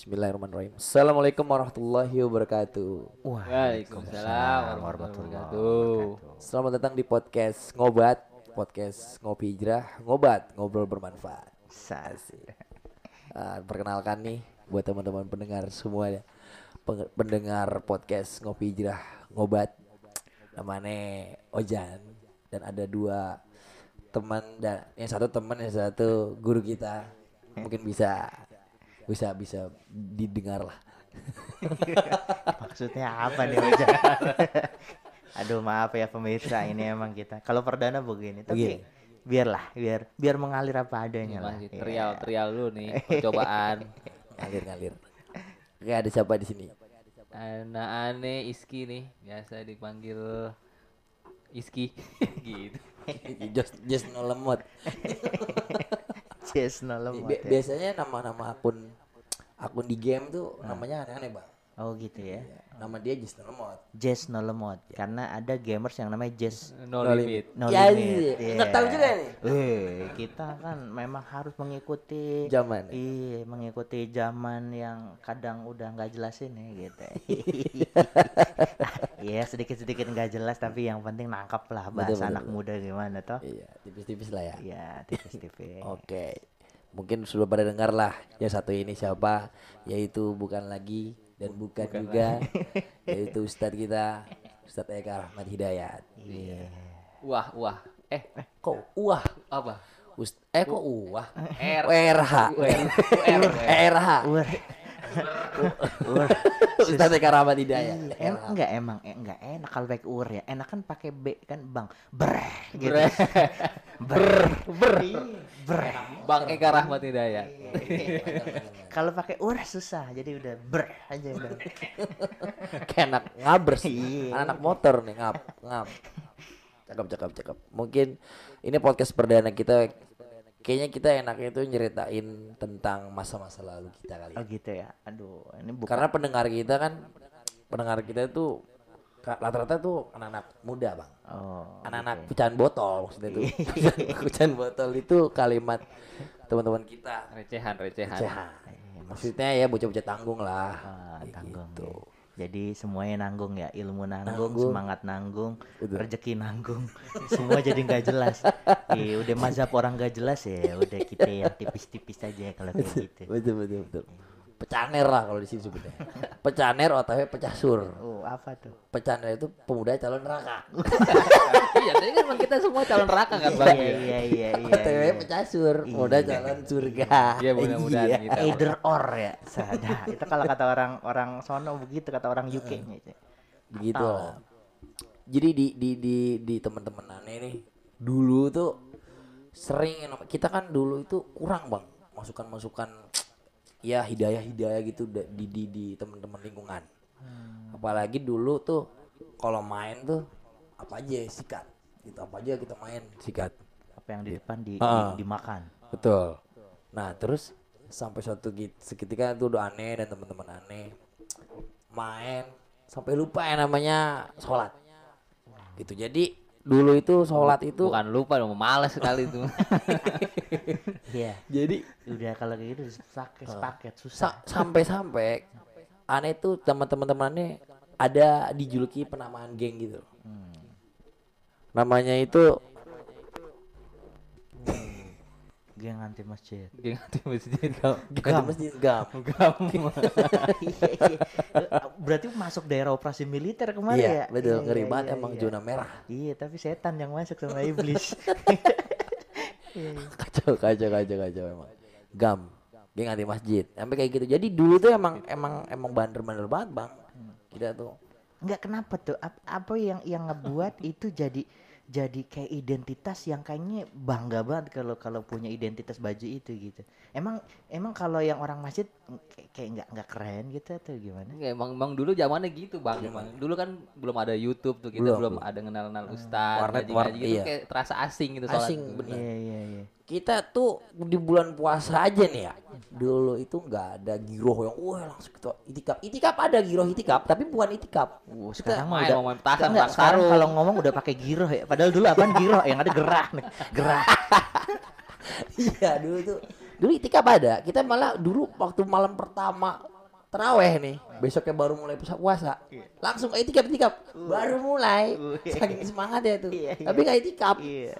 Bismillahirrahmanirrahim. Assalamualaikum warahmatullahi wabarakatuh. Waalaikumsalam warahmatullahi wabarakatuh. Selamat datang di podcast Ngobat, podcast Ngopi Hijrah, Ngobat, ngobrol bermanfaat. Asik. Ah, perkenalkan nih buat teman-teman pendengar semua ya. Pendengar podcast Ngopi Hijrah, Ngobat. Namanya Ojan dan ada dua teman dan yang satu teman yang satu guru kita. Mungkin bisa bisa bisa didengar lah. Maksudnya apa nih Oja? Aduh maaf ya pemirsa ini emang kita. Kalau perdana begini, tapi Begini. biarlah biar biar mengalir apa adanya lah. Masih Iya. trial trial dulu nih percobaan. ngalir ngalir. Oke ada siapa di sini? Anak aneh Iski nih, biasa dipanggil Iski gitu. just just no lemot. Bi- lemot bi- ya. biasanya nama-nama akun akun di game tuh namanya aneh-aneh bang. Oh gitu ya. Nama dia just no lemot. Jazz no lemot. Karena ada gamers yang namanya Jazz No, limit. no Ya, limit. iya. Nggak tahu juga nih. Eh, kita kan memang harus mengikuti Zaman. Iya, mengikuti zaman yang kadang udah nggak jelas ini gitu. Iya, sedikit-sedikit nggak jelas tapi yang penting nangkap lah bahasa betul, anak betul. muda gimana toh. Iya tipis-tipis lah ya. Iya, tipis-tipis. Oke. Mungkin sudah pada dengar lah yang satu ini siapa yaitu bukan lagi dan bukan, juga yaitu Ustadz kita Ustadz Eka Rahmat Hidayat. Iya. Wah, wah. Eh, Kok wah apa? Ust eh kok wah R. UR. RH Ustadz Eka Rahmat Hidayat. Em, enggak emang eh, enggak enak kalau pakai ur ya. Enak kan pakai B kan Bang. Ber gitu. Ber. Ber. Ber. Ber. Bang Eka Rahmat Hidayat. Kalau pakai ur susah. Jadi udah ber aja udah. Kayak anak ngabers Iya. anak motor nih ngap ngap cakep cakep cakep mungkin ini podcast perdana kita kayaknya kita enaknya itu nyeritain tentang masa-masa lalu kita kali Oh gitu ya. Aduh, ini bukan karena pendengar kita kan pendengar kita itu rata-rata tuh anak-anak muda bang Oh. anak-anak pecahan botol maksudnya itu pecahan botol itu kalimat teman-teman kita Recehan, recehan. Cehan. maksudnya ya bocah-bocah tanggung lah Ah, tanggung gitu. ya. Jadi semuanya nanggung ya, ilmu nanggung, Nanggung. semangat nanggung, Betul. rezeki nanggung, semua jadi nggak jelas. Iya, udah mazhab orang nggak jelas ya, udah kita yang tipis-tipis aja kalau kayak gitu. betul betul betul pecaner lah kalau di sini sebutnya pecaner otw pecah sur Oh, apa tuh? pecaner itu pemuda calon neraka iya, tadi kan kita semua calon neraka kan, Bang? Iya, iya, iya, iya. otw iya. pecah sur pemuda calon surga Iya, mudah-mudahan Iya. kita. Either or ya, sada. Itu kalau kata orang orang sono begitu, kata orang UK nya itu. begitu lah jadi di di di di teman-teman aneh nih dulu tuh sering kita kan dulu itu kurang bang masukan masukan ya hidayah hidayah gitu di di di teman-teman lingkungan. Apalagi dulu tuh kalau main tuh apa aja sikat. Gitu apa aja kita main sikat. Apa yang di depan di, Ah. di- dimakan. betul. Nah terus sampai suatu seketika itu udah aneh dan teman-teman aneh main sampai lupa ya namanya sholat. Gitu jadi dulu itu sholat itu Bukan lupa dong, males sekali itu. Iya. jadi Udah kalau kayak gitu sepaket, sepaket susah. sa- sampai-sampai aneh tuh teman-teman aneh ada dijuluki penamaan geng gitu namanya itu Geng anti masjid. Geng anti masjid. Gam. masjid gam Kamu. Iya, iya. Berarti masuk daerah operasi militer kemarin iya ya? betul Iya, ngeri iya, banget iya, emang iya. zona merah Iya, tapi setan yang masuk sama iblis. Kacau kacau kacau kacau emang gam geng anti masjid sampai kayak gitu jadi dulu tuh emang emang emang bandel-bandel banget bang kita tuh Enggak kenapa tuh? Ap- Apa yang yang ngebuat itu jadi jadi kayak identitas yang kayaknya bangga banget kalau kalau punya identitas baju itu gitu. Emang emang kalau yang orang masjid kayak kayak nggak nggak keren gitu atau gimana? Enggak, emang emang dulu zamannya gitu bang emang dulu kan belum ada YouTube tuh kita Belum, belum, belum. ada kenal kenal ustad Warnet- warnet, gitu iya. kayak terasa asing gitu asing bener Iya iya iya. kita tuh di bulan puasa aja nih ya dulu itu nggak ada giroh yang wah langsung kita itikaf itikaf ada giroh itikaf tapi bukan itikaf Uh, sekarang mah udah main petasan Enggak, bang sekarang kalau ngomong udah pakai giroh ya. Padahal dulu apaan giroh yang ada gerah nih. Gerah. iya dulu tuh dulu itikaf ada kita malah dulu waktu malam pertama teraweh nih besoknya baru mulai puasa puasa. Langsung itikaf itikaf. Baru mulai. Saking semangat ya tuh Iya, iya. tapi nggak itikaf. Iya.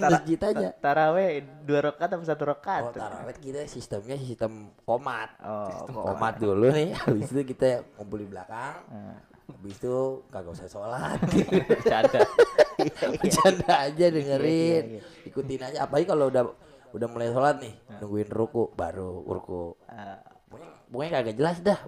masjid aja. Taraweh dua rakaat atau satu rakaat? oh taraweh kita sistemnya sistem komat Oh, komat dulu nih. Habis itu kita ngumpul di belakang. Nah. habis itu kagak usah sholat. Bercanda. bercanda aja dengerin. iya, iya. ikutin aja. Apalagi kalau udah udah mulai sholat nih nungguin ruku baru ruku Ah, pokoknya, pokoknya kagak jelas dah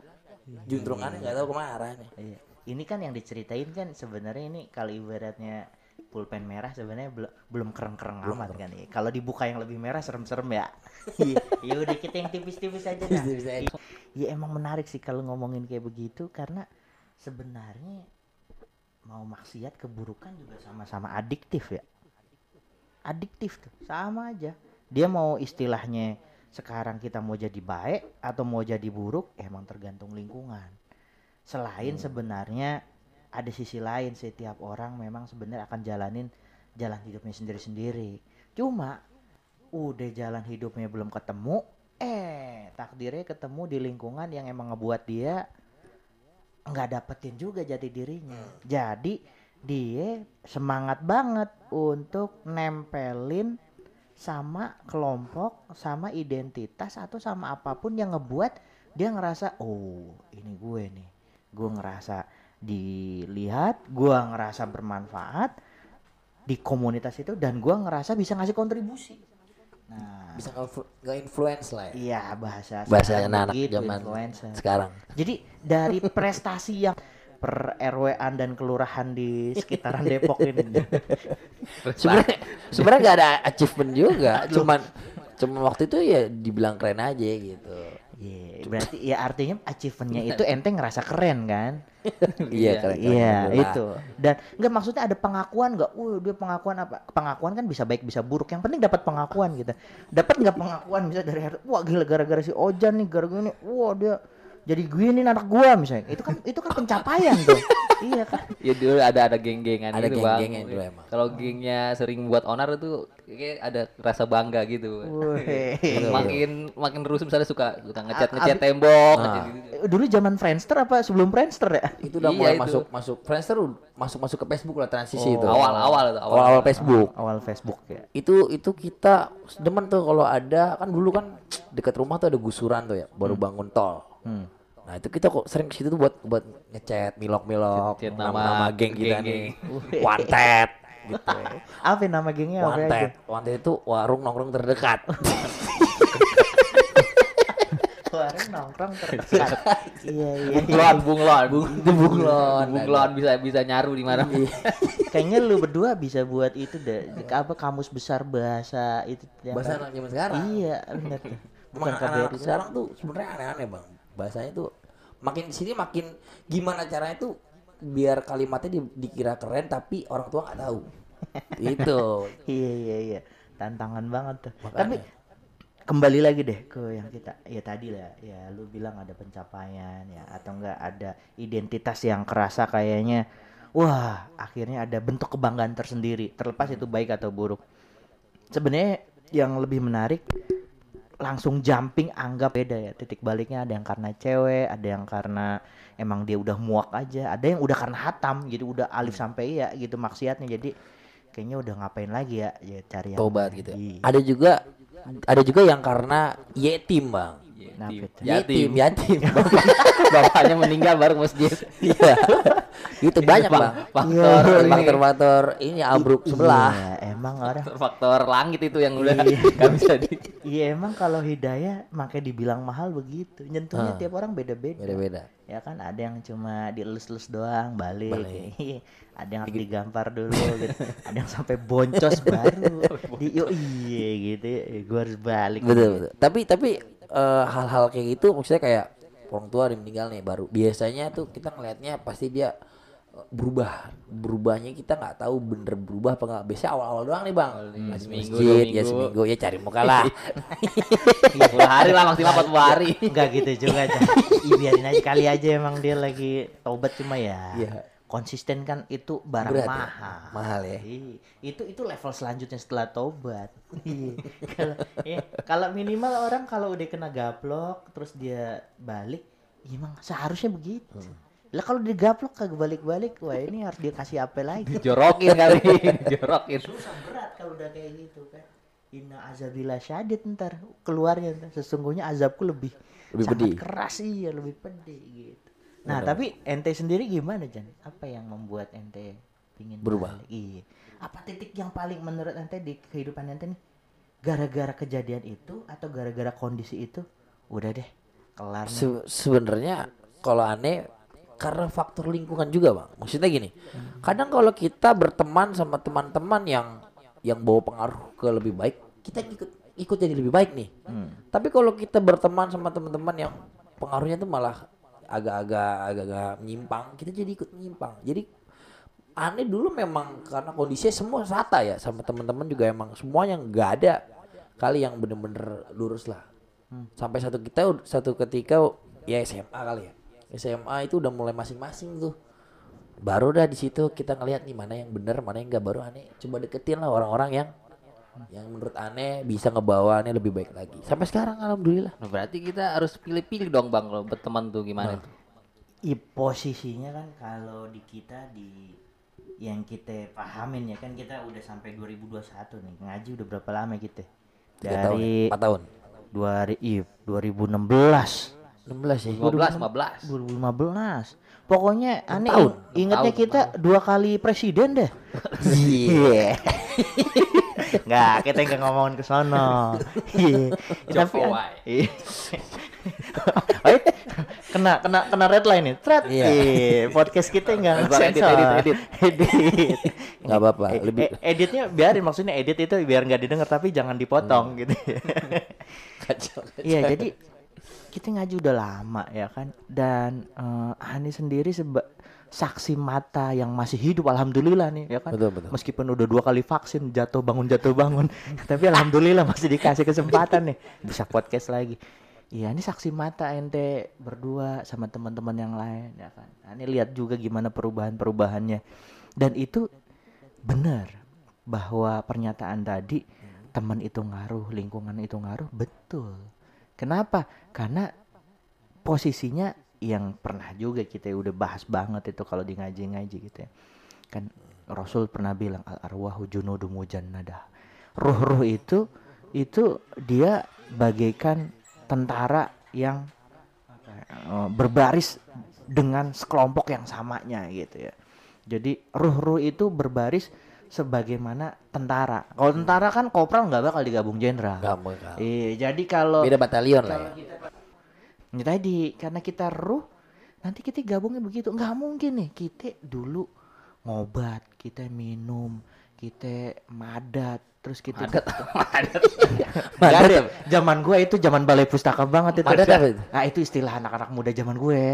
juntrungannya nggak tahu ke mana nih iya. Ini kan yang diceritain kan sebenarnya ini kalau ibaratnya pulpen merah sebenarnya belum belum keren-keren amat kan ya. Kalau dibuka yang lebih merah serem-serem ya. Iya, ya udah kita yang tipis-tipis aja dah. Aja. Ya emang menarik sih kalau ngomongin kayak begitu karena sebenarnya mau maksiat keburukan juga sama-sama adiktif ya. Adiktif tuh, sama aja. Dia mau istilahnya sekarang kita mau jadi baik atau mau jadi buruk emang tergantung lingkungan. Selain sebenarnya ada sisi lain setiap orang memang sebenarnya akan jalanin jalan hidupnya sendiri-sendiri. Cuma udah jalan hidupnya belum ketemu, eh takdirnya ketemu di lingkungan yang emang ngebuat dia nggak dapetin juga jati dirinya. Jadi dia semangat banget untuk nempelin sama kelompok, sama identitas atau sama apa pun yang ngebuat dia ngerasa oh ini gue nih, gue ngerasa dilihat, gue ngerasa bermanfaat di komunitas itu dan gue ngerasa bisa ngasih kontribusi. Nah, bisa nggak influence lah ya iya bahasa bahasa anak-anak zaman influencer. sekarang Jadi dari prestasi yang per RW-an dan kelurahan di sekitaran Depok ini. sebenarnya sebenarnya nggak ada achievement juga cuman cuman waktu itu ya dibilang keren aja gitu Iya, berarti ya artinya achievementnya itu ente ngerasa keren kan? iya keren keren Iya itu. Dan nggak maksudnya ada pengakuan nggak? Wah dia pengakuan apa? Pengakuan kan bisa baik bisa buruk. Yang penting dapat pengakuan gitu. Dapat nggak pengakuan misalnya dari wah gila gara-gara si Ojan nih gara-gara ini, wah dia jadi gini nih anak gua misalnya. Itu kan itu kan pencapaian tuh. iya kan? Ya dulu ada ada geng-gengan Ada gitu bang. geng-gengan dulu emang. Kalau gengnya sering buat onar itu kayak ada rasa bangga gitu. Makin makin terus misalnya suka suka ngecat ngecat tembok, Nah. ngecat gitu. Dulu zaman Friendster apa sebelum Friendster ya? itu udah Iya, mulai itu. masuk masuk Friendster udah masuk masuk ke Facebook lah transisi itu Awal awal itu awal awal Facebook Awal Facebook ya. itu itu kita demen tuh kalau ada kan dulu kan dekat rumah tuh ada gusuran tuh ya baru bangun tol Hmm. Nah itu kita kok sering ke situ tuh buat buat ngechat milok milok Chat nama, nama nama geng kita nih. Wanted gitu. Apa nama gengnya? Wanted wanted itu warung nongkrong terdekat. Warung nongkrong terdekat. iya iya. bunglon bunglon. Bunglon bunglon. Bisa bisa nyaru di mana Kayaknya lu berdua bisa buat itu deh. Apa kamus besar bahasa itu yang bahasa anak zaman sekarang. Iya, benar. Bukan KBRI. anak-anak sekarang tuh sebenarnya aneh-aneh bang. Bahasanya tuh makin di sini makin gimana caranya tuh biar kalimatnya di- dikira keren tapi orang tua nggak tahu itu Iya iya iya. Tantangan banget tuh. Makanya. Tapi kembali lagi deh ke yang kita ya tadi lah ya lu bilang ada pencapaian ya atau enggak ada identitas yang kerasa kayaknya wah akhirnya ada bentuk kebanggaan tersendiri terlepas itu baik atau buruk sebenarnya yang lebih menarik langsung jumping anggap beda ya. Titik baliknya ada yang karena cewek ada yang karena emang dia udah muak aja ada yang udah karena hatam jadi udah alif sampai ya gitu maksiatnya. Jadi kayaknya udah ngapain lagi ya ya cari yang tobat gitu Iya. ada juga ada juga yang karena yetim bang. Itu? yetim Yatim. yatim. Bapaknya meninggal baru masjid. Iya itu banyak bang faktor ini faktor-faktor ini abruk sebelah Iya, emang orang faktor langit itu yang udah Iya. nggak bisa di Iya emang kalau hidayah makanya dibilang mahal begitu. Nyentuhnya Ah. tiap orang beda-beda. beda-beda Ya kan ada yang cuma dielus-elus doang balik. Balik. Iya. ada yang harus digampar dulu gitu. ada yang sampai boncos baru. Di yo iya gitu. Gua harus balik. betul betul tapi tapi eh, hal-hal kayak gitu maksudnya kayak orang tua ada meninggal nih baru biasanya tuh kita ngelihatnya pasti dia berubah berubahnya kita nggak tahu bener berubah apa nggak biasanya awal-awal doang nih bang nih, Masih seminggu, masjid dua ya minggu. seminggu ya cari muka lah 30 hari lah maksimal 40 hari Enggak gitu juga. Ih, biarin aja kali aja emang dia lagi tobat cuma ya. Iya. Konsisten kan itu barang Berat ya? mahal. Mahal ya? Iya. Itu itu level selanjutnya setelah tobat. Iya. Kalau ya, kalau minimal orang kalau udah kena gaplok terus dia balik emang seharusnya begitu Hmm. Lah kalau digaplok kagak balik-balik wah ini harus dikasih apa lagi Jorokin kali, jorokin. susah berat kalau udah kayak gitu kan Inna azabillah syadid ntar keluarnya ntar. sesungguhnya azabku lebih Lebih sangat pedih. keras iya lebih pedih gitu nah tapi ente sendiri gimana Jan apa yang membuat ente pingin Berubah. balik? iya apa titik yang paling menurut ente di kehidupan ente nih gara-gara kejadian itu atau gara-gara kondisi itu udah deh kelar. Se- sebenarnya kalau aneh karena faktor lingkungan juga bang. Maksudnya gini kadang kalau kita berteman sama teman-teman yang yang bawa pengaruh ke lebih baik kita ikut ikut jadi lebih baik nih. Tapi kalau kita berteman sama teman-teman yang pengaruhnya tuh malah agak-agak agak-agak menyimpang kita jadi ikut menyimpang. Jadi aneh dulu memang karena kondisinya semua rata ya sama teman-teman juga emang semuanya nggak ada kali yang bener-bener lurus lah. Sampai satu kita satu ketika ya SMA kali ya SMA itu udah mulai masing-masing tuh. Baru dah di situ kita ngelihat nih mana yang bener mana yang nggak. Baru aneh coba deketin lah orang-orang yang yang menurut aneh bisa ngebawa aneh lebih baik lagi. Sampai sekarang alhamdulillah. Nah, berarti kita harus pilih-pilih dong bang kalau berteman tuh gimana tuh? I, posisinya kan kalau di kita di yang kita pahamin ya kan kita udah sampai 2021 nih. Ngaji udah berapa lama kita? Tiga tahun ya? dari empat tahun. dua i 2016 16 ya 15, 15. 2015 pokoknya aneh tahun. ing- ingatnya tahun, kita dua kali presiden deh iya nggak kita nggak ngomongin ke sono Iya. tapi Jokowi. Iya. Kena kena kena red line nih thread Iya. Iya, podcast kita nggak edit, edit, edit. edit nggak apa-apa Eh, lebih eh, editnya biarin maksudnya edit itu biar nggak didengar tapi jangan dipotong gitu kacau Iya jadi kita ngaji udah lama ya kan? Dan eh, Hani sendiri seba saksi mata yang masih hidup alhamdulillah nih ya kan? Betul, betul. meskipun udah dua kali vaksin jatuh bangun jatuh bangun. Tapi alhamdulillah masih dikasih kesempatan nih bisa podcast lagi. Iya ini saksi mata ente berdua sama teman-teman yang lain ya kan? Nah, ini lihat juga gimana perubahan-perubahannya. Dan itu benar bahwa pernyataan tadi teman itu ngaruh lingkungan itu ngaruh betul kenapa? Karena posisinya yang pernah juga kita udah bahas banget itu kalau di ngaji-ngaji gitu ya. Kan Rasul pernah bilang al arwahu junudum mujannada. Ruh-ruh itu itu dia bagaikan tentara yang ya, eh, berbaris dengan sekelompok yang samanya gitu ya. Jadi ruh-ruh itu berbaris sebagaimana tentara kalau tentara kan kopral nggak bakal digabung jenderal nggak bakal. iya jadi kalau beda batalion lah ya ini tadi karena kita ruh nanti kita gabungnya begitu nggak mungkin nih kita dulu ngobat kita minum kita madat terus kita Madat, madat. Nggak ada. zaman gue itu zaman balai pustaka banget itu Madat apa itu? nah itu istilah anak-anak muda zaman gue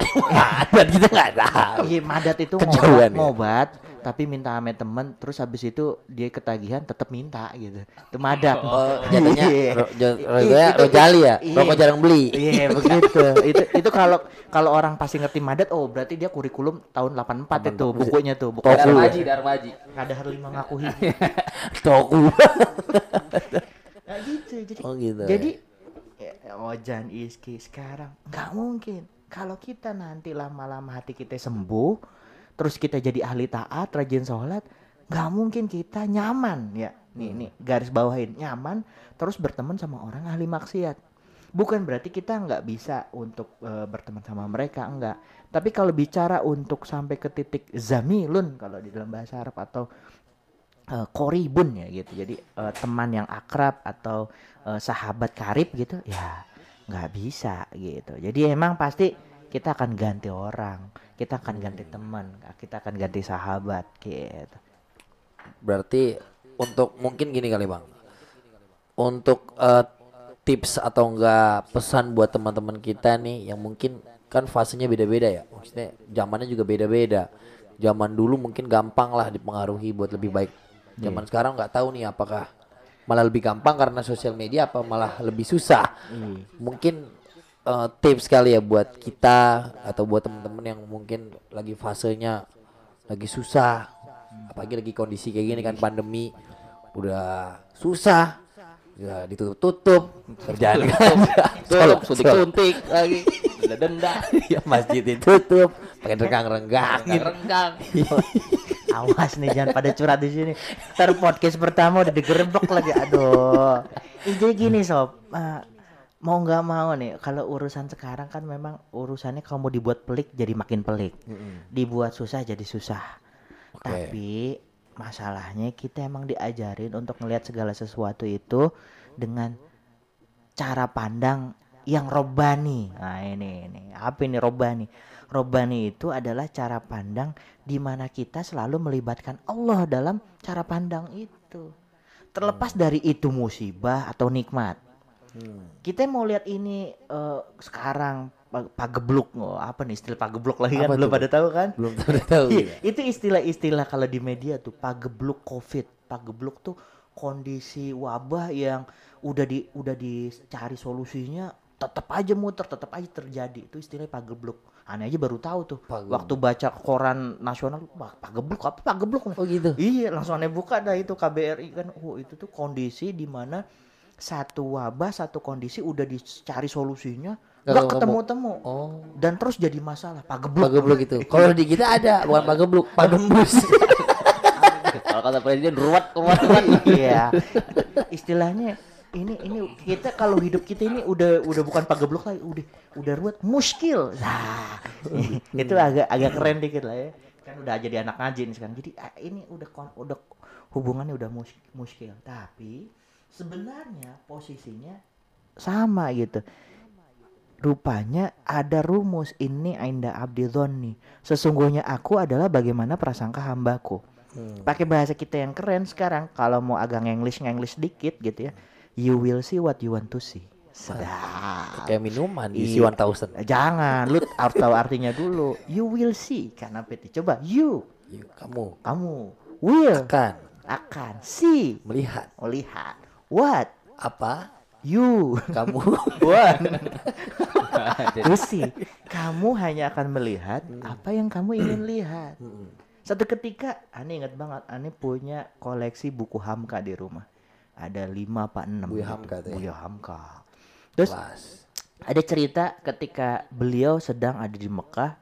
Madat kita nggak tahu iya madat itu Kejauhan ngobat, ya? ngobat tapi minta sama temen terus habis itu dia ketagihan tetap minta gitu itu madat oh jatuhnya Iya. ro, jo- I- rojonya itu- rojali ya iya. rokok jarang beli Iya begitu. itu itu kalau kalau orang pasti ngerti madat, oh berarti dia kurikulum tahun 84 itu bukunya tuh. Buku. Darmaji, Darmaji. ada hari lima toku Nah, gitu. Jadi oh gitu jadi ya, Ojan Iski sekarang nggak mungkin kalau kita nanti lama-lama hati kita sembuh, terus kita jadi ahli taat, rajin sholat, nggak mungkin kita nyaman ya. Nih nih garis bawahin nyaman, terus berteman sama orang ahli maksiat. Bukan berarti kita nggak bisa untuk eh, berteman sama mereka enggak. Tapi kalau bicara untuk sampai ke titik zamilun kalau di dalam bahasa Arab atau eh, koribun ya gitu. Jadi eh, teman yang akrab atau eh, sahabat karib gitu ya nggak bisa gitu. Jadi emang pasti kita akan ganti orang, kita akan ganti teman, kita akan ganti sahabat gitu. berarti untuk mungkin gini kali bang. Untuk eh, tips atau enggak pesan buat teman-teman kita nih yang mungkin kan fasenya beda-beda ya. Maksudnya zamannya juga beda-beda. Zaman dulu mungkin gampang lah dipengaruhi buat lebih baik. Zaman sekarang nggak tahu nih apakah malah lebih gampang karena sosial media apa malah lebih susah. Mungkin eh, tips kali ya buat kita atau buat teman-teman yang mungkin lagi fasenya lagi susah apalagi lagi kondisi kayak gini kan pandemi udah susah ya ditutup-tutup kerjaan kan Tutup, suntik-suntik lagi. Udah denda. ya masjid ditutup pakai renggang-renggang renggang. Awas nih jangan pada curhat di sini. Ntar podcast pertama udah digerebek lagi. Aduh. Jadi gini sob, Eh, mau nggak mau nih kalau urusan sekarang kan memang urusannya kalau mau dibuat pelik jadi makin pelik. Dibuat susah jadi susah. Oke. Tapi masalahnya kita emang diajarin untuk ngelihat segala sesuatu itu dengan cara pandang yang robani. Nah ini ini apa ini robani? Robani itu adalah cara pandang di mana kita selalu melibatkan Allah dalam cara pandang itu. Terlepas dari itu musibah atau nikmat. Kita mau lihat ini eh, sekarang pa- pagebluk oh, apa nih istilah pagebluk lagi kan? Apa belum pada tahu kan? belum tahu tahu ya. itu istilah-istilah kalau di media tuh pagebluk covid. Pagebluk tuh kondisi wabah yang udah di udah dicari solusinya tetap aja muter tetap aja terjadi. Itu istilahnya pagebluk. Aneh aja baru tahu tuh. Pagebluk. waktu baca koran nasional wah pagebluk apa pagebluk? Oh gitu? Iya langsung aneh buka dah itu KBRI kan. Oh itu tuh kondisi di mana satu wabah satu kondisi udah dicari solusinya Nggak nggak ketemu. ketemu-temu oh dan terus jadi masalah pagebluk pagebluk itu kalau di kita ada bukan pagebluk pagembus Kalau kata presiden ruwet ruwet ruwet. Iya. Istilahnya ini ini kita kalau hidup kita ini udah udah bukan pageblok lagi, udah udah ruwet muskil. Nah, itu agak agak keren dikit lah ya. Kan udah jadi anak ngaji nih sekarang. Jadi ah, ini udah kon- udah hubungannya udah mus- muskil. Tapi sebenarnya posisinya sama gitu. Rupanya ada rumus ini Ainda Abdi nih. Sesungguhnya aku adalah bagaimana prasangka hambaku. Pakai bahasa kita yang keren sekarang kalau mau agak English English dikit gitu ya. You will see what you want to see. Sedap. Kayak minuman di Iya. Siwan Tausen jangan lu harus tahu artinya dulu. You will see. Karena PT coba you. Yuk, kamu. Kamu. Will. Akan. Akan. See. Melihat. Melihat what apa you kamu to see kamu hanya akan melihat apa yang kamu ingin lihat Satu ketika Ani ingat banget Ani punya koleksi buku Hamka di rumah. Ada lima apa enam. Buya gitu. Hamka tuh ya? Buya Hamka. Terus Kelas. ada cerita ketika beliau sedang ada di Mekah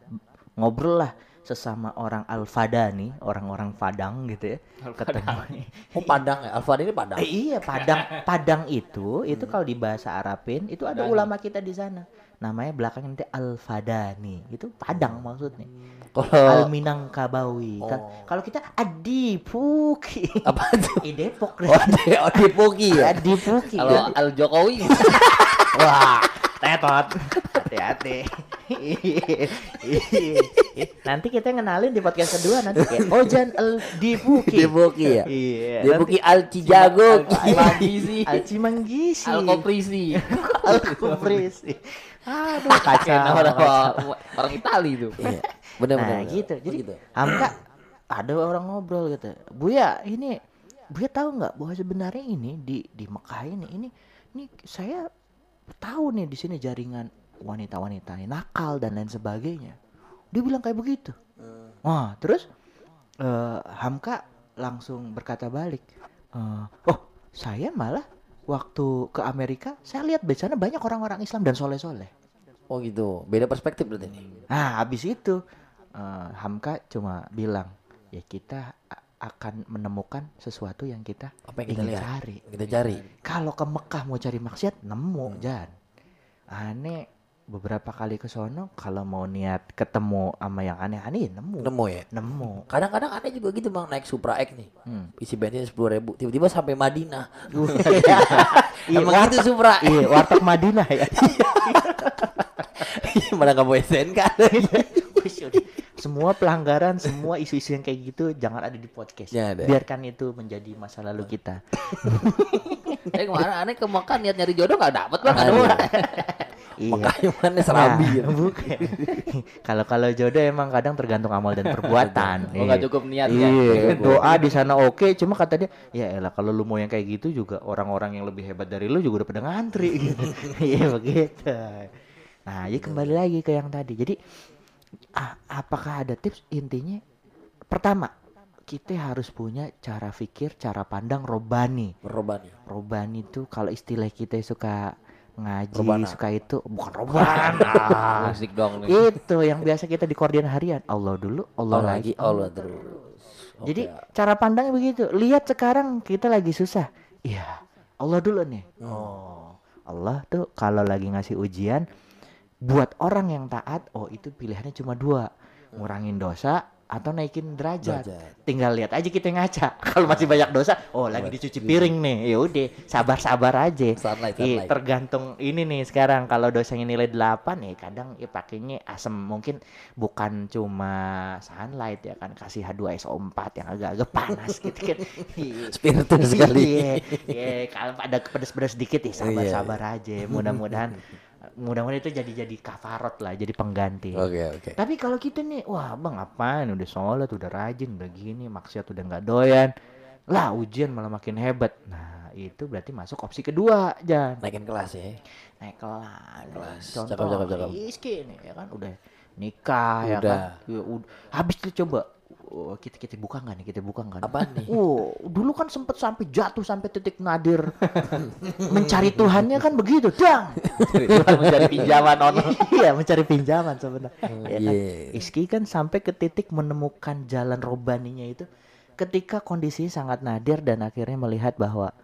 ngobrol lah sesama orang Al-Fadani, orang-orang Padang gitu ya. Ketemu. oh Padang ya Alfa ini Padang Eh, iya, Padang. Padang itu itu kalau di bahasa Arabin itu ada ulama kita di sana. Namanya belakangnya nanti Al-Fadani. Itu Padang maksudnya. kalau Al Minangkabawi kan Oh. kalau kita Adipuki apa tuh Ih, Depok oh di oh di Puki ya Adipuki Kalau Al Jokowi wah tetot hati-hati. Nanti kita ngenalin di podcast kedua nanti kayak Ojan Al Dipuki di Puki ya? Iya. Di Puki Al Cijago Al Manggisi Al Cimanggisi Al Koprisi. Al Kuprisi aduh kacau. kacau. orang Itali itu iya benar benar Nah benar. gitu. Oh, Jadi gitu. Hamka ada orang ngobrol gitu. Buya ini Buya tahu nggak bahwa sebenarnya ini di di Mekah ini ini ini saya tahu nih di sini jaringan wanita-wanita ini nakal dan lain sebagainya. Dia bilang kayak begitu. Wah terus eh, Hamka langsung berkata balik. eh, oh saya malah waktu ke Amerika saya lihat di sana banyak orang-orang Islam dan soleh-soleh. oh gitu beda perspektif berarti ini Nah, habis itu eh, Hamka cuma bilang, ya kita akan menemukan sesuatu yang kita apa yang kita ingin lihat cari. kita cari Kalau ke Mekah mau cari maksiat, nemu, Jan. Aneh beberapa kali ke sono kalau mau niat ketemu sama yang aneh-aneh ya nemu. nemu ya Nemu. kadang-kadang aneh juga gitu bang naik Supra X nih Hmm. isi bensin sepuluh ribu tiba-tiba sampai Madinah Iya, emang warteg- gitu Supra Iya, warteg Madinah ya. mana mau SNK semua pelanggaran, semua isu-isu yang kayak gitu jangan ada di podcast. Jangan ada. Biarkan itu menjadi masa lalu kita. Eh kemarin aneh ke Mekah niat nyari jodoh gak dapet bang. Iya. makanya mana serambi Nah, ya. bukan. Kalau kalau jodoh emang kadang tergantung amal dan perbuatan. Oh gak Iya. cukup niatnya Iya, doa di sana oke, cuma kata dia, ya elah kalau lu mau yang kayak gitu juga orang-orang yang lebih hebat dari lu juga udah pada ngantri gitu. Iya begitu. Nah, ya kembali lagi ke yang tadi. Jadi ah, apakah ada tips intinya? Pertama, kita harus punya cara pikir, cara pandang robani. Merubah nih. Robani itu kalau istilah kita suka ngaji, Robana. suka itu bukan roban. ah. Musik dong nih. itu yang biasa kita di koordinat harian. Allah dulu, Allah, Allah lagi. Allah terus. Jadi cara pandang begitu. Lihat sekarang kita lagi susah. Iya, Allah dulu nih. Hmm. Oh, Allah tuh kalau lagi ngasih ujian buat orang yang taat, oh itu pilihannya cuma dua, ngurangin dosa atau naikin derajat. Derajat. Tinggal lihat aja kita ngaca. Kalau masih banyak dosa, oh lagi dicuci piring nih. Ya udah, sabar-sabar aja. Sunlight, Iya, sunlight. tergantung ini nih sekarang kalau dosanya nilai 8 ya kadang ya pakainya asam mungkin bukan cuma sunlight ya kan kasih H2SO4 yang agak-agak panas gitu kan. Iya. Spiritus sekali. Iya, iya, kalau ada pedes-pedes dikit ya sabar-sabar aja. Mudah-mudahan mudah-mudahan itu jadi jadi kafarot lah, jadi pengganti. Oke, oke. Tapi kalau kita nih, wah bang ngapain? Udah sholat, udah rajin, udah gini, maksiat udah nggak doyan. Lah ujian malah makin hebat. Nah itu berarti masuk opsi kedua, Jan. Naikin kelas ya. Naik kelas. Kelas. Contoh, Cakep, cakep, cakep. Nih, ya kan udah nikah ya Udah. kan. Ya, udah. Habis itu coba, oh, kita kita buka nggak nih? Kita buka nggak? nih? Apaan nih? Oh, dulu kan sempet sampai jatuh sampai titik nadir. mencari Tuhannya kan begitu, dang. mencari pinjaman online. iya, mencari pinjaman sebenarnya. Ya kan? Iya. Iski kan sampai ke titik menemukan jalan robaninya itu ketika kondisinya sangat nadir dan akhirnya melihat bahwa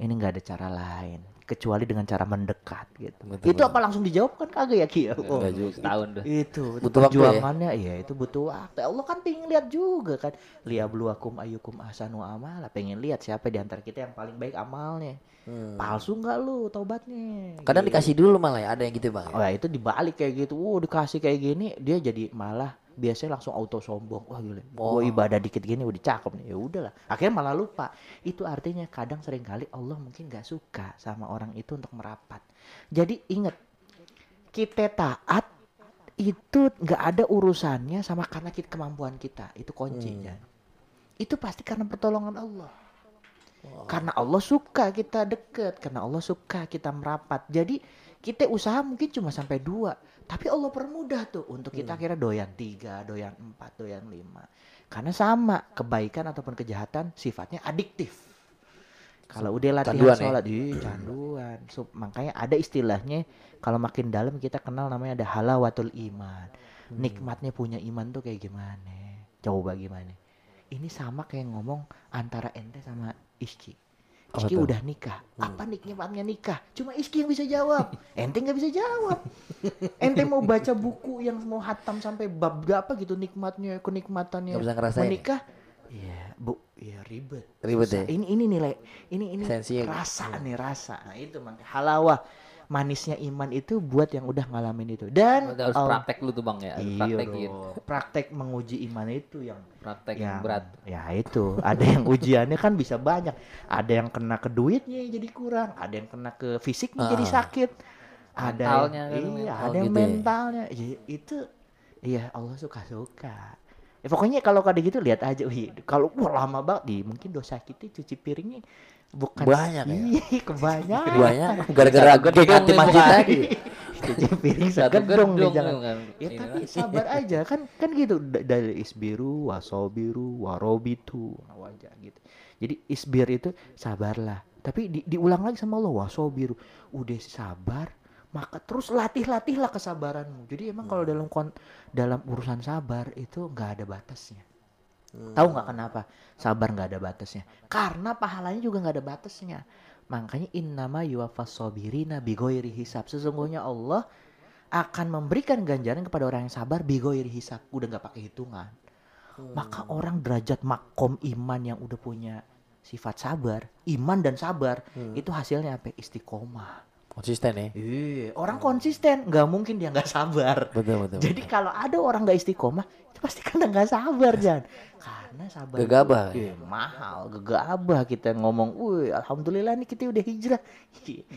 ini nggak ada cara lain kecuali dengan cara mendekat gitu. Betul, itu betul. apa langsung dijawab kan kagak ya Ki? ya? Oh. Setahun tuh. itu, itu Butuh waktu ya? perjuangannya iya itu butuh waktu. Allah kan pengen lihat juga kan. Liabluwakum ayyukum ahsanu amala. Pengen lihat siapa di antara kita yang paling baik amalnya. Hmm. Palsu nggak lu taubatnya? Kadang Gitu. dikasih dulu malah ya, ada yang gitu bang. Oh ya itu dibalik kayak gitu. Wow dikasih kayak gini dia jadi malah biasanya langsung auto sombong. Wah gila. Oh. Gua ibadah dikit gini udah cakep nih. Ya udahlah. Akhirnya malah lupa. Itu artinya kadang sering kali Allah mungkin nggak suka sama orang itu untuk merapat. Jadi ingat kita taat itu nggak ada urusannya sama karena kita kemampuan kita. Itu kunci Hmm. Itu pasti karena pertolongan Allah. Karena Allah suka kita deket, karena Allah suka kita merapat. Jadi kita usaha mungkin cuma sampai dua, tapi Allah permudah tuh untuk kita Hmm. akhirnya doyan tiga, doyan empat, doyan lima. Karena sama kebaikan ataupun kejahatan sifatnya adiktif. Kalau udah latihan Canduan ya? sholat, ih canduan. So, makanya ada istilahnya kalau makin dalam kita kenal namanya ada halawatul iman. Hmm. Nikmatnya punya iman tuh kayak gimana? Coba gimana? Ini sama kayak ngomong antara ente sama Iski. Apa Iski udah nikah. Hmm. Apa nikmatnya nikah? Cuma Iski yang bisa jawab. Ente nggak bisa jawab. Ente mau baca buku yang mau hatam sampai bab berapa gitu nikmatnya, kenikmatannya Nggak bisa ngerasain ya? menikah. Iya, Bu. Iya ribet. Ribet Susah. ya? Ini ini nilai. Ini ini Sensinya- rasa nih rasa. Nah, itu makanya halawah manisnya iman itu buat yang udah ngalamin itu. Dan harus al- praktek lu tuh bang ya. Harus Iya praktekin. dong. Praktek menguji iman itu yang Praktek yang yang berat. Ya itu, ada yang ujiannya kan bisa banyak. Ada yang kena ke duitnya jadi kurang, ada yang kena ke fisiknya jadi Ah. sakit. Ada Mentalnya yang, kan, iya, mental ada yang gitu ya. mentalnya. Ya, itu iya Allah suka-suka. Ya, pokoknya kalau kada gitu lihat aja, wih, kalau wah, lama banget di mungkin dosa kita cuci piringnya bukan Banyak ya? Iya, kebanyakan. Banyak gara-gara geng anti masjid tadi. cuci piring Satu segedung nih jangan. kan. Ya Ini tapi sabar aja kan kan gitu Da- dari isbiru wasobiru warobitu wajah gitu. Jadi isbir itu sabarlah. Tapi di- diulang lagi sama Allah wasobiru. Udah sabar maka terus latih-latihlah kesabaranmu. Jadi emang kalau dalam kon dalam urusan sabar itu nggak ada batasnya. Tahu nggak kenapa sabar nggak ada batasnya? Karena pahalanya juga nggak ada batasnya. Makanya innama yuwaffas sabirina bigoiri hisab. Sesungguhnya Allah akan memberikan ganjaran kepada orang yang sabar bigoiri hisab. Udah nggak pakai hitungan. Maka orang derajat makom iman yang udah punya sifat sabar, iman dan sabar, itu hasilnya apa? Istiqomah. Konsisten ya. Iya, orang konsisten, nggak mungkin dia nggak sabar. Betul betul. Jadi kalau ada orang nggak istiqomah, itu pasti karena nggak sabar Jan. Karena sabar. itu, Gegabah. iya, mahal, gegabah kita ngomong, wih, alhamdulillah nih kita udah hijrah.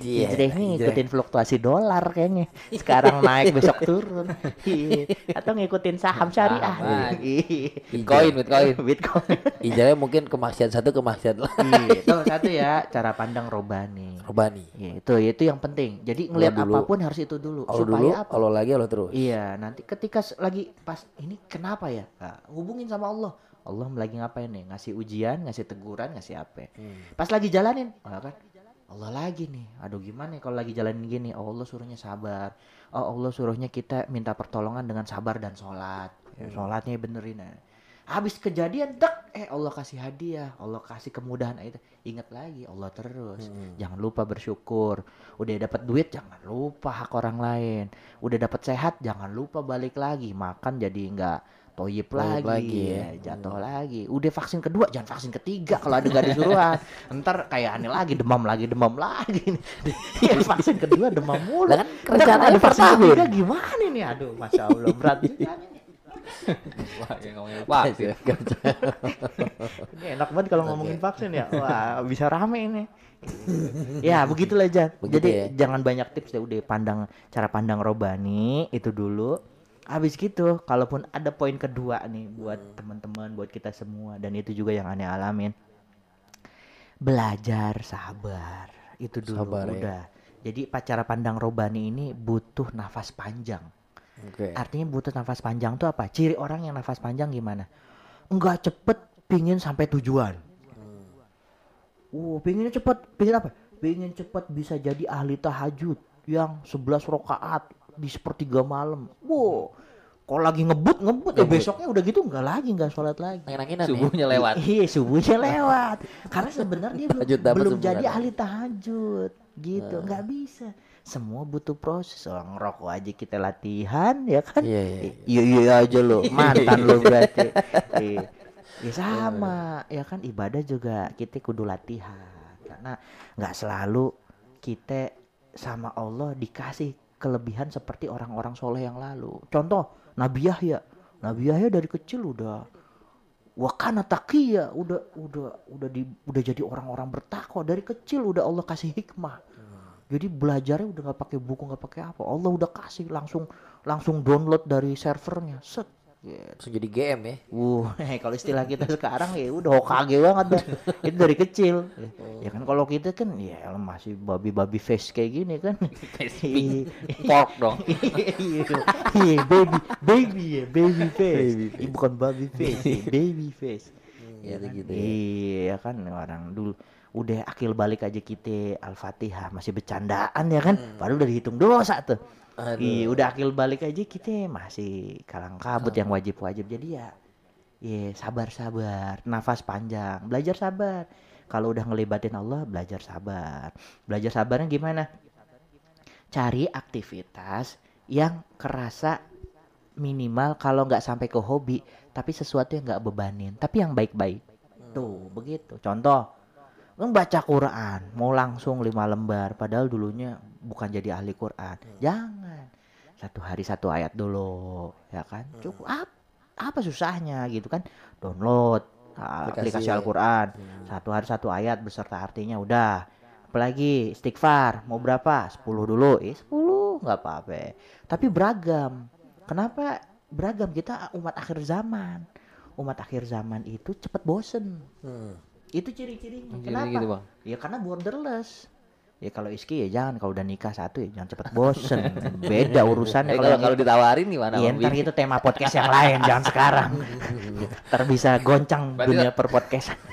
Iya, hijrah ini ngikutin fluktuasi dolar kayaknya. Sekarang naik besok turun. Iya. Atau ngikutin saham syariah. Iya. Bitcoin, Bitcoin. Bitcoin. Ijazahnya mungkin ke maksiat satu ke maksiat lain. Iya, itu satu ya cara pandang robani. Robani. Iya, itu itu yang penting. Jadi ngelihat apa pun harus itu dulu. Allah supaya dulu, apa? Allah lagi, Allah terus. Iya, nanti ketika lagi pas ini kenapa ya? Nah, hubungin sama Allah. Allah lagi ngapain nih? Ngasih ujian, ngasih teguran, ngasih apa? Hmm. Pas lagi jalanin, ah, kan? Allah lagi nih aduh gimana ya kalau lagi jalanin gini oh Allah suruhnya sabar oh Allah suruhnya kita minta pertolongan dengan sabar dan sholat ya, sholatnya benerin ya. habis kejadian dek eh Allah kasih hadiah Allah kasih kemudahan itu ingat lagi Allah terus jangan lupa bersyukur udah dapat duit jangan lupa hak orang lain udah dapat sehat jangan lupa balik lagi makan jadi enggak toyib lagi, lagi ya, ya. jatuh lagi udah vaksin kedua jangan vaksin ketiga kalau ada gak disuruhan ntar kayak aneh lagi demam lagi demam lagi ya vaksin kedua demam mulu kan rencana ada vaksin ketiga gimana nih aduh masya allah berat juga nih. Wah, yang ngomongin vaksin. Ini enak banget kalau ngomongin vaksin ya. Wah, bisa rame ini. ya, begitulah Jan. Begitu Jadi ya. jangan banyak tips deh udah pandang cara pandang robani itu dulu. Habis gitu, kalaupun ada poin kedua nih buat teman-teman, buat kita semua dan itu juga yang aneh alamin. Belajar sabar. Itu dulu Sabar ya. udah. Jadi cara pandang robani ini butuh nafas panjang. Oke. Artinya butuh nafas panjang tuh apa? Ciri orang yang nafas panjang gimana? Enggak cepet pingin sampai tujuan. Uh, pinginnya cepet, pingin apa? Pingin cepet bisa jadi ahli tahajud yang 11 rakaat di sepertiga malam. Wow, kalau lagi ngebut ngebut ya besoknya udah gitu enggak lagi enggak sholat lagi. Nangin-nanginan ya. Subuhnya lewat. Iya subuhnya lewat. Karena sebenarnya dia belum, belum jadi kan. ahli tahajud gitu. Nggak bisa. Semua butuh proses. Orang ngerokok aja kita latihan ya kan. Iya, iya, iya. Iya iya aja lo. Mantan lo berarti. Iya. Ya sama, ya kan ibadah juga kita kudu latihan. Karena nggak selalu kita sama Allah dikasih kelebihan seperti orang-orang soleh yang lalu. Contoh Nabi Yahya. Nabi Yahya dari kecil udah wakana taqiya udah udah udah di udah jadi orang-orang bertakwa. Dari kecil udah Allah kasih hikmah. Jadi belajarnya udah nggak pakai buku nggak pakai apa. Allah udah kasih langsung langsung download dari servernya. Set gitu. Langsung jadi GM ya. Wuh, kalau istilah kita sekarang ya udah Hokage banget dah. Itu dari kecil. Ya kan kalau kita kan ya masih babi-babi face kayak gini kan. Iya. Pork dong. Iya, iya, baby, baby ya, baby face. Ih, bukan baby face, ya, baby face. Iya, kan? gitu ya. Iya kan orang dulu udah akil balik aja kita Al-Fatihah masih bercandaan ya kan. Padahal udah dihitung dosa tuh. Aduh. Iya, udah akil balik aja kita masih kalang kabut yang wajib-wajib. Jadi ya Iya, sabar-sabar, nafas panjang, belajar sabar. Kalau udah ngelibatin Allah, belajar sabar. Belajar sabarnya gimana? Cari aktivitas yang kerasa minimal kalau nggak sampai ke hobi, tapi sesuatu yang nggak bebanin, tapi yang baik-baik. Tuh, begitu. Contoh, membaca Quran, mau langsung lima lembar, padahal dulunya bukan jadi ahli Quran. Jangan. Satu hari satu ayat dulu, ya kan? Cukup apa, apa susahnya gitu kan? Download Aplikasi aplikasi. Al-Quran. Satu hari satu ayat beserta artinya udah. Apalagi istighfar, mau berapa? 10 dulu. Eh, 10 nggak apa-apa. Tapi beragam. Kenapa beragam? Kita umat akhir zaman. Umat akhir zaman itu cepet bosen. Hmm. Itu ciri-cirinya. Ciri Kenapa? gitu, Bang. Ya karena borderless. Ya kalau Iski ya jangan kalau udah nikah satu ya jangan cepet bosen. Beda urusannya kalau kalau ditawarin gimana? Iya Bang ntar itu tema podcast yang lain jangan sekarang. Ntar bisa goncang Berarti dunia perpodcastan.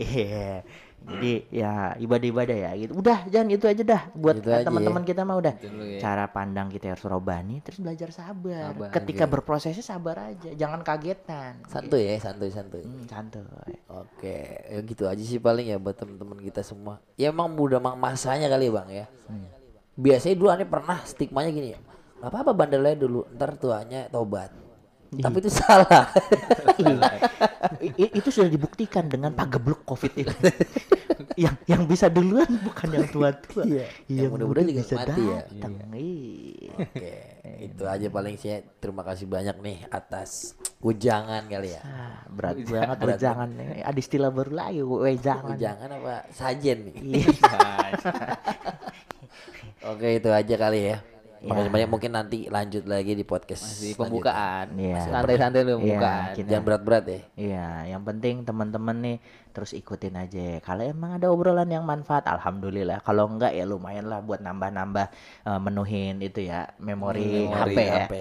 Iya. Jadi ya ibadah-ibadah ya gitu. Udah jangan itu aja dah buat aja ya. teman-teman kita mah udah. Ya. Cara pandang kita harus robani terus belajar sabar. Sabar Ketika aja. berprosesnya sabar aja, jangan kagetan. Santuy ya, santuy santuy. Hmm, santuy. Oke, ya gitu aja sih paling ya buat temen-temen kita semua. Ya emang udah masanya kali ya bang ya. Biasanya dulu aneh pernah stigmanya gini ya. Gak apa-apa bandelnya dulu, ntar tuanya tobat. Tapi itu salah. Itu sudah dibuktikan dengan pagebluk covid itu. yang yang bisa duluan bukan yang tua-tua. Iya, yang muda-muda juga mati ya. datang. Iya. Oke, itu aja paling sih. Terima kasih banyak nih atas ujangan kali ya. Ah, berat banget wejangan nih. Ada istilah baru lagi wejangan. Ujangan apa sajen nih. Iya. Oke, itu aja kali ya. Makasih banyak mungkin nanti lanjut lagi di podcast Masih pembukaan. Iya. Santai-santai dulu Iya, pembukaan. kita- Jangan berat-berat ya. Iya, yang penting teman-teman nih terus ikutin aja. Kalau emang ada obrolan yang manfaat, alhamdulillah. Kalau enggak ya lumayan lah buat nambah-nambah eh, menuhin itu ya memori, Hmm, HP, memori ya. HP.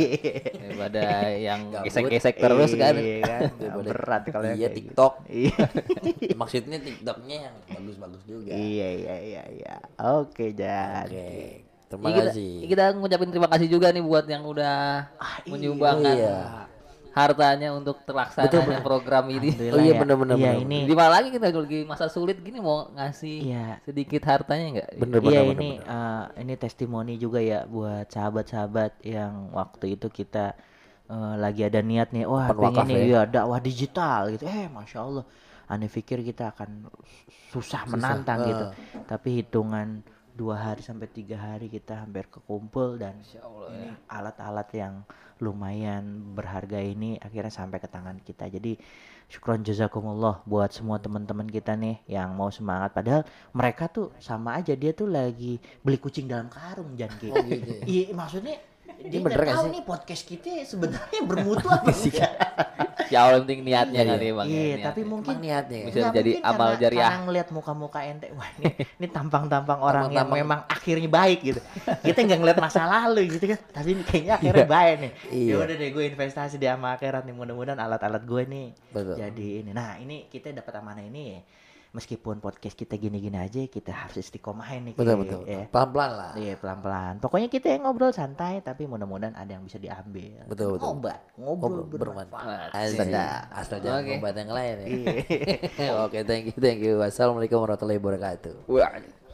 Daripada yang gesek-gesek terus kan. Iya kan, berat kalau yang Iya gitu. TikTok. Iya. Maksudnya TikToknya yang bagus-bagus juga. Iya iya iya iya. Oke, Jan. Oke. Terima Ya, kita, kasih. kita ngucapin terima kasih juga nih buat yang udah menyumbangkan Iya. hartanya untuk terlaksananya program ini. Oh iya, ya. bener-bener, Iya bener. ini Di mana lagi kita lagi masa sulit gini mau ngasih Iya. sedikit hartanya enggak? Bener Iya bener bener, ini bener. eh, ini testimoni juga ya buat sahabat-sahabat yang waktu itu kita eh, lagi ada niat nih, wah pengen nih ya. ya dakwah digital gitu. Eh masya Allah, aneh pikir kita akan susah, menantang gitu. eh. Tapi hitungan dua hari sampai tiga hari kita hampir kekumpul dan Allah ini alat-alat yang lumayan berharga ini akhirnya sampai ke tangan kita. Jadi syukron jazakumullah buat semua teman-teman kita nih yang mau semangat padahal mereka tuh sama aja dia tuh lagi beli kucing dalam karung jangan gitu. Oh, gitu ya? Iya maksudnya dia bener gak tahu sih? nih podcast kita sebenarnya bermutu apa enggak. Ya Allah penting niatnya Iya, iya. ya Bang. ya, Iya, niatnya. tapi mungkin Emang niatnya. ya? Bisa Nggak, jadi amal karena- jariah. Karena ngeliat muka-muka ente, wah ini, ini tampang-tampang orang yang memang akhirnya baik gitu. Kita nggak ngeliat masa lalu gitu kan, tapi ini kayaknya akhirnya baik nih. Iya. Ya udah deh, gue investasi di sama akhirat nih, mudah-mudahan alat-alat gue nih Betul. jadi ini. Nah ini kita dapat amanah ini ya. Meskipun podcast kita gini-gini aja, kita harus istiqomahin nih. Betul betul. Ya. Pelan-pelan lah. Iya pelan-pelan. Pokoknya kita yang ngobrol santai, tapi mudah-mudahan ada yang bisa diambil. Betul, betul. Ngobat, ngobrol, Ngobrol bermanfaat. Asik. Asik. Asal jangan Oke. obat yang lain ya. Iya. Oke, thank you, thank you. Wassalamualaikum warahmatullahi wabarakatuh.